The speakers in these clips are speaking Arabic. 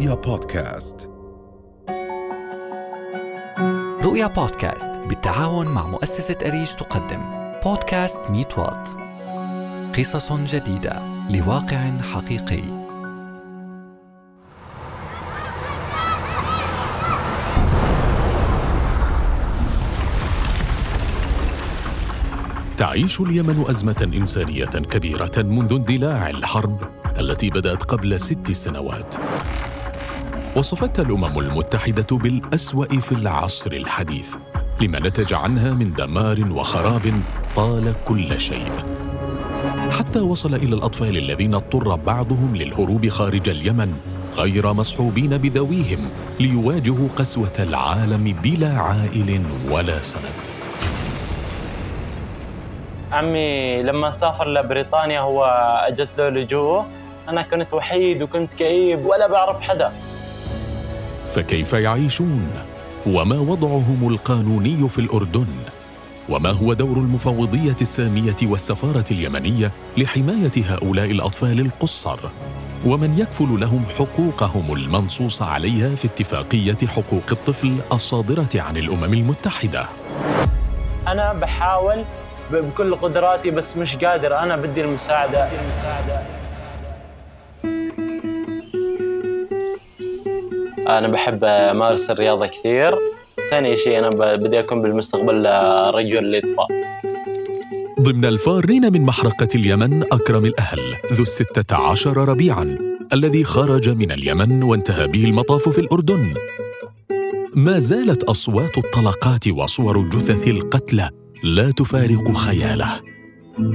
رؤيا بودكاست. رؤيا بودكاست بالتعاون مع مؤسسة أريج تقدم. بودكاست ميت وات. قصص جديدة لواقع حقيقي. تعيش اليمن أزمة إنسانية كبيرة منذ اندلاع الحرب التي بدأت قبل ست سنوات. وصفتها الأمم المتحدة بالأسوأ في العصر الحديث لما نتج عنها من دمار وخراب طال كل شيء حتى وصل إلى الأطفال الذين اضطر بعضهم للهروب خارج اليمن غير مصحوبين بذويهم ليواجهوا قسوة العالم بلا عائل ولا سند. عمي لما سافر لبريطانيا هو أجت له لجوء. أنا كنت وحيد وكنت كئيب ولا بعرف حدا. فكيف يعيشون؟ وما وضعهم القانوني في الأردن؟ وما هو دور المفوضية السامية والسفارة اليمنية لحماية هؤلاء الأطفال القصر؟ ومن يكفل لهم حقوقهم المنصوص عليها في اتفاقية حقوق الطفل الصادرة عن الأمم المتحدة؟ أنا بحاول بكل قدراتي بس مش قادر. أنا بدي المساعدة. المساعدة. أنا بحب امارس الرياضه كثير. ثاني شيء أنا بدي أكون بالمستقبل رجل اطفاء ضمن الفارين من محرقة اليمن أكرم الأهل ذو الستة عشر ربيعاً الذي خرج من اليمن وانتهى به المطاف في الأردن. ما زالت أصوات الطلقات وصور جثث القتلى لا تفارق خياله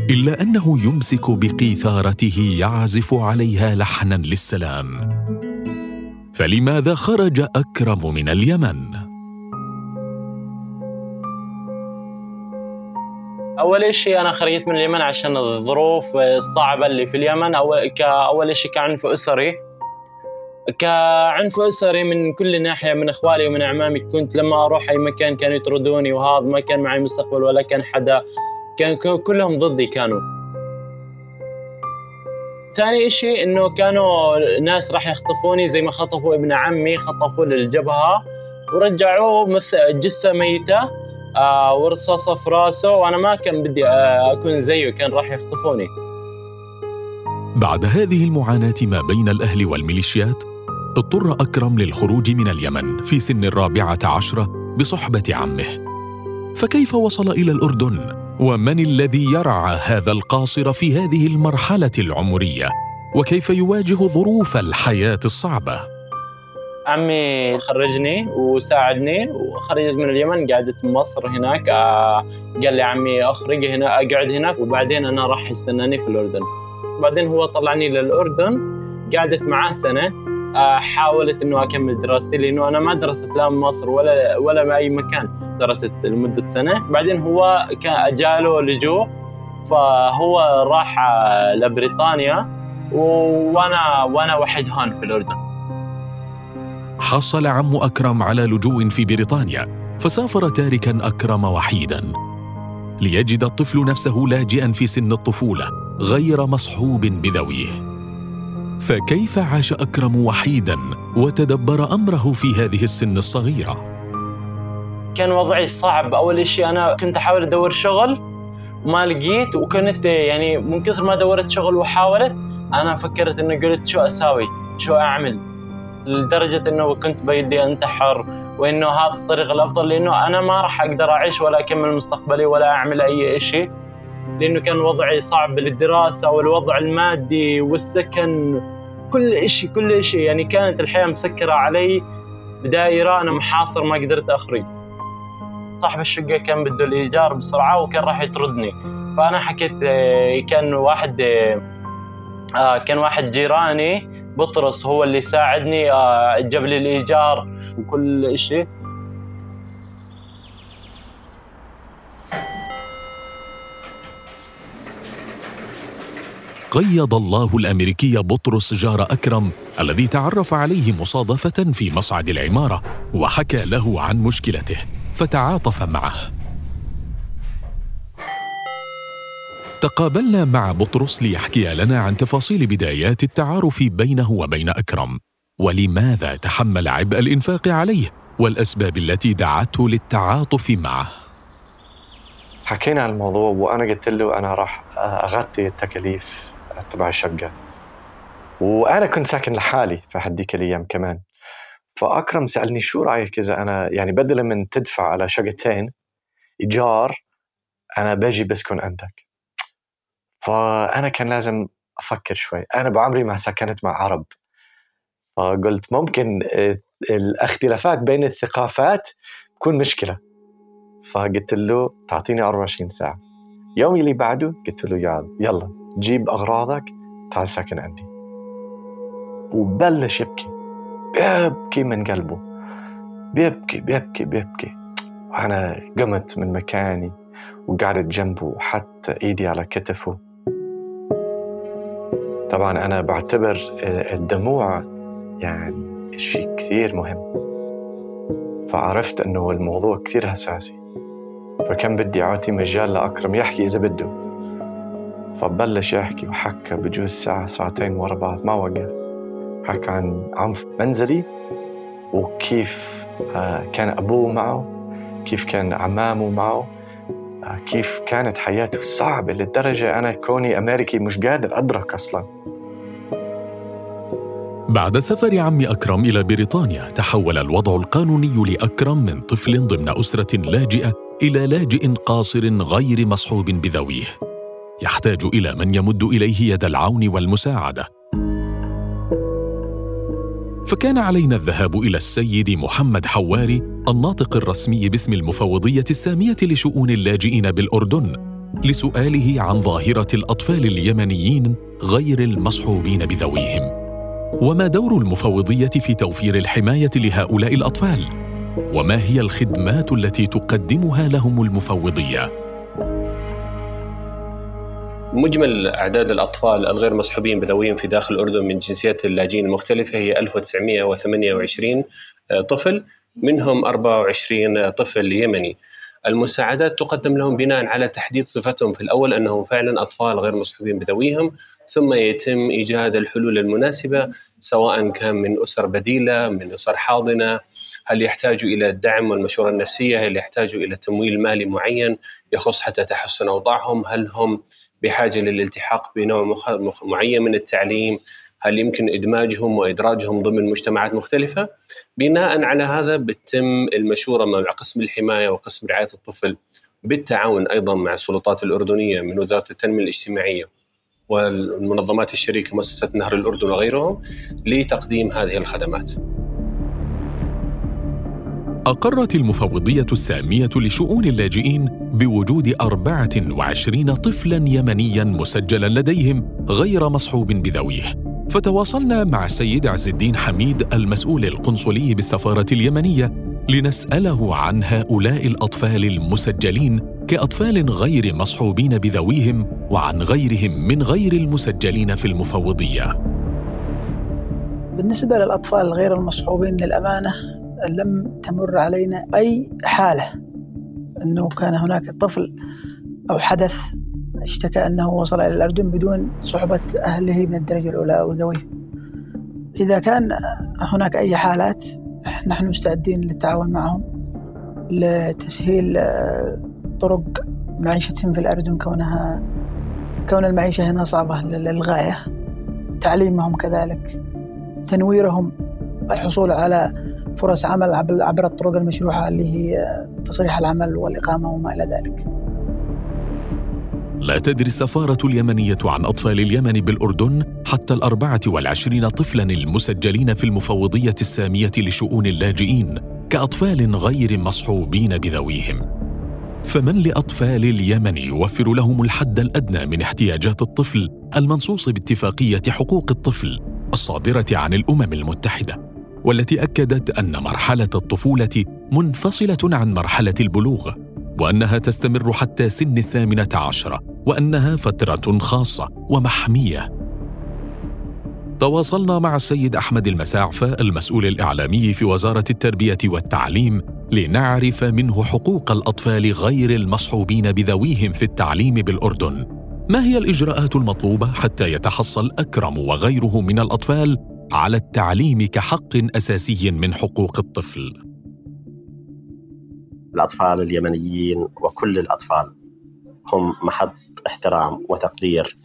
إلا أنه يمسك بقيثارته يعزف عليها لحناً للسلام. فلماذا خرج أكرم من اليمن؟ أول شيء أنا خرجت من اليمن عشان الظروف الصعبة اللي في اليمن. اول كاول شيء كعنف أسري. كعنف أسري من كل ناحية من اخوالي ومن أعمامي. كنت لما أروح أي مكان كانوا يطردوني وهذا ما كان معي مستقبل ولا كان حدا. كان كلهم ضدي كانوا. ثاني شيء إنه كانوا ناس راح يخطفوني زي ما خطفوا ابن عمي خطفوه للجبهه ورجعوه مثل جثة ميتة آه ورصاصه في راسه وأنا ما كان بدي آه أكون زيه كان راح يخطفوني بعد هذه المعاناة ما بين الأهل والميليشيات اضطر أكرم للخروج من اليمن في سن الرابعة عشرة بصحبة عمه فكيف وصل إلى الأردن؟ ومن الذي يرعى هذا القاصر في هذه المرحلة العمرية؟ وكيف يواجه ظروف الحياة الصعبة؟ عمي خرجني وساعدني وخرجت من اليمن قعدت بمصر هناك آه قال لي عمي أخرج هنا أقعد هناك وبعدين أنا راح يستناني في الأردن بعدين هو طلعني للأردن قعدت معاه سنة حاولت إنه أكمل دراستي لأنه أنا ما درست لا بمصر ولا ولا بأي مكان. درست لمدة سنة. بعدين هو كان جاله لجوء فهو راح لبريطانيا وأنا وأنا وحيد هون في الأردن. حصل عم أكرم على لجوء في بريطانيا فسافر تاركا أكرم وحيدا. ليجد الطفل نفسه لاجئا في سن الطفولة غير مصحوب بذويه. فكيف عاش أكرم وحيدا وتدبر أمره في هذه السن الصغيرة؟ كان وضعي صعب. أول شيء أنا كنت أحاول أدور شغل وما لقيت وكنت يعني من كثر ما دورت شغل وحاولت أنا فكرت انه قلت شو أساوي؟ شو أعمل؟ لدرجة إنه كنت بيدي أنتحر وإنه هذا الطريق الأفضل لأنه أنا ما راح أقدر أعيش ولا أكمل مستقبلي ولا أعمل أي شيء لأنه كان وضعي صعب للدراسة والوضع المادي والسكن. كل شيء كل شيء يعني كانت الحياة مسكرة علي. بدائره أنا محاصر ما قدرت أخرج. صاحب الشقة كان بده الإيجار بسرعة وكان راح يطردني. فأنا حكيت آه، كان واحد آه، آه، كان واحد جيراني بطرس هو اللي ساعدني جاب لي الإيجار وكل شيء قيض الله الأمريكي بطرس جار أكرم الذي تعرف عليه مصادفة في مصعد العمارة وحكى له عن مشكلته فتعاطف معه. تقابلنا مع بطرس ليحكي لنا عن تفاصيل بدايات التعارف بينه وبين أكرم ولماذا تحمل عبء الإنفاق عليه والأسباب التي دعته للتعاطف معه. حكينا عن الموضوع وأنا قلت له أنا راح أغطي التكاليف. تبع الشقة. وأنا كنت ساكن لحالي في هديك الأيام كمان. فأكرم سألني شو رأيك إذا أنا يعني بدلا من تدفع على شقتين إيجار أنا باجي بسكن عندك. فأنا كان لازم أفكر شوي. أنا بعمري ما سكنت مع عرب. فقلت ممكن الاختلافات بين الثقافات تكون مشكلة. فقلت له تعطيني 24 ساعة. يومي اللي بعده قلت له يلا. جيب أغراضك تعال ساكن عندي. وبلش يبكي بيبكي من قلبه. بيبكي بيبكي بيبكي. وأنا قمت من مكاني وقعدت جنبه وحط إيدي على كتفه. طبعا أنا بعتبر الدموع يعني شيء كثير مهم. فعرفت أنه الموضوع كثير حساسي فكان بدي أعطي مجال لأكرم يحكي إذا بده. فبلش يحكي وحكى بجوز ساعة ساعتين ورا بعض ما وقف. حكى عن عنف منزلي وكيف آه، كان أبوه معه كيف كان عمامه معه آه، كيف كانت حياته. صعبة للدرجة أنا كوني أمريكي مش قادر أدرك أصلاً. بعد سفر عم أكرم إلى بريطانيا تحول الوضع القانوني لأكرم من طفل ضمن أسرة لاجئة إلى لاجئ قاصر غير مصحوب بذويه. يحتاج إلى من يمد إليه يد العون والمساعدة. فكان علينا الذهاب إلى السيد محمد حواري الناطق الرسمي باسم المفوضية السامية لشؤون اللاجئين بالأردن لسؤاله عن ظاهرة الأطفال اليمنيين غير المصحوبين بذويهم. وما دور المفوضية في توفير الحماية لهؤلاء الأطفال؟ وما هي الخدمات التي تقدمها لهم المفوضية؟ مجمل أعداد الأطفال الغير مصحوبين بذويهم في داخل الأردن من جنسيات اللاجئين المختلفة. هي 1928 آه، طفل منهم 24 طفل يمني. المساعدات تقدم لهم بناء على تحديد صفتهم في الأول أنهم فعلا أطفال غير مصحوبين بذويهم ثم يتم إيجاد الحلول المناسبة سواء كان من أسر بديلة من أسر حاضنة. هل يحتاجوا إلى الدعم والمشورة النفسية؟ هل يحتاجوا إلى تمويل مالي معين يخص حتى تحسن أوضاعهم؟ هل هم بحاجة للالتحاق بنوع معين من التعليم هل يمكن إدماجهم وإدراجهم ضمن مجتمعات مختلفة بناء على هذا بتم المشورة مع قسم الحماية وقسم رعاية الطفل بالتعاون أيضا مع السلطات الأردنية من وزارة التنمية الاجتماعية والمنظمات الشريكة مؤسسة نهر الأردن وغيرهم لتقديم هذه الخدمات. أقرت المفوضية السامية لشؤون اللاجئين بوجود 24 طفلا يمنيا مسجلا لديهم غير مصحوب بذويه. فتواصلنا مع السيد عز الدين حميد المسؤول القنصلي بالسفارة اليمنية لنسأله عن هؤلاء الأطفال المسجلين كأطفال غير مصحوبين بذويهم وعن غيرهم من غير المسجلين في المفوضية. بالنسبة للأطفال الغير المصحوبين للأمانة لم تمر علينا أي حالة. أنه كان هناك طفل أو حدث اشتكى أنه وصل إلى الأردن بدون صحبة أهله من الدرجة الأولى أو ذويه إذا كان هناك أي حالات نحن مستعدين للتعاون معهم لتسهيل آه، طرق معيشتهم في الأردن كونها كون المعيشة هنا صعبة للغاية. تعليمهم كذلك تنويرهم الحصول على فرص عمل عبر الطرق المشروعة اللي هي تصريح العمل والإقامة وما إلى ذلك. لا تدري السفارة اليمنية عن أطفال اليمن بالأردن حتى الأربعة والعشرين طفلا المسجلين في المفوضية السامية لشؤون اللاجئين كأطفال غير مصحوبين بذويهم. فمن لأطفال اليمن يوفر لهم الحد الأدنى من احتياجات الطفل المنصوص باتفاقية حقوق الطفل الصادرة عن الأمم المتحدة. والتي أكدت أن مرحلة الطفولة منفصلة عن مرحلة البلوغ وأنها تستمر حتى سن الثامنة عشره وأنها فترة خاصة ومحمية. تواصلنا مع السيد أحمد المساعفه المسؤول الإعلامي في وزارة التربية والتعليم لنعرف منه حقوق الأطفال غير المصحوبين بذويهم في التعليم بالأردن. ما هي الإجراءات المطلوبة حتى يتحصل أكرم وغيره من الأطفال؟ على التعليم كحق أساسي من حقوق الطفل. الأطفال اليمنيين وكل الأطفال هم محط احترام وتقدير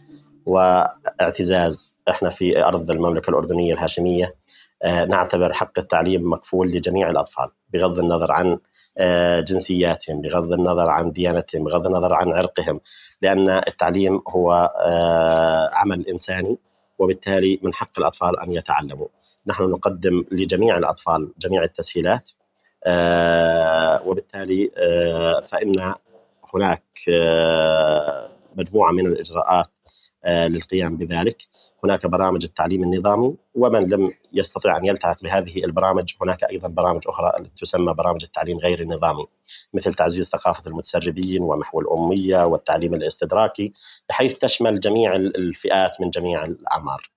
واعتزاز. إحنا في أرض المملكة الأردنية الهاشمية آه، نعتبر حق التعليم مكفول لجميع الأطفال بغض النظر عن آه، جنسياتهم بغض النظر عن ديانتهم بغض النظر عن عرقهم لأن التعليم هو آه، عمل إنساني. وبالتالي من حق الأطفال أن يتعلموا. نحن نقدم لجميع الأطفال جميع التسهيلات وبالتالي فإن هناك مجموعة من الإجراءات آه، للقيام بذلك. هناك برامج التعليم النظامي ومن لم يستطع أن يلتحق بهذه البرامج هناك أيضا برامج أخرى تسمى برامج التعليم غير النظامي مثل تعزيز ثقافة المتسربين ومحو الأمية والتعليم الاستدراكي بحيث تشمل جميع الفئات من جميع الأعمار.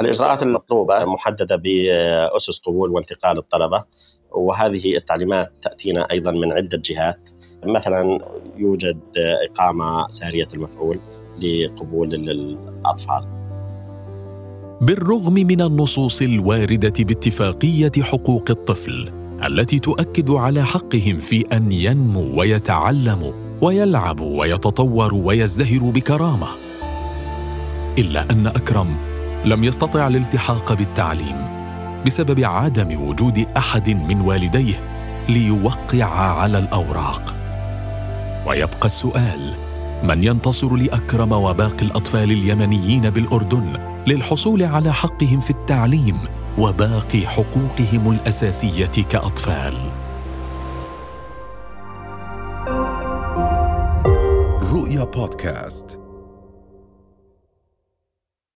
الإجراءات المطلوبة محددة بأسس قبول وانتقال الطلبة وهذه التعليمات تأتينا أيضا من عدة جهات. مثلا يوجد إقامة سارية المفعول لقبول الاطفال. بالرغم من النصوص الواردة باتفاقية حقوق الطفل التي تؤكد على حقهم في أن ينموا ويتعلموا ويلعبوا ويتطوروا ويزدهروا بكرامة إلا أن أكرم لم يستطع الالتحاق بالتعليم بسبب عدم وجود أحد من والديه ليوقع على الأوراق ويبقى السؤال من ينتصر لأكرم وباقي الأطفال اليمنيين بالأردن للحصول على حقهم في التعليم وباقي حقوقهم الأساسية كأطفال. رؤيا بودكاست.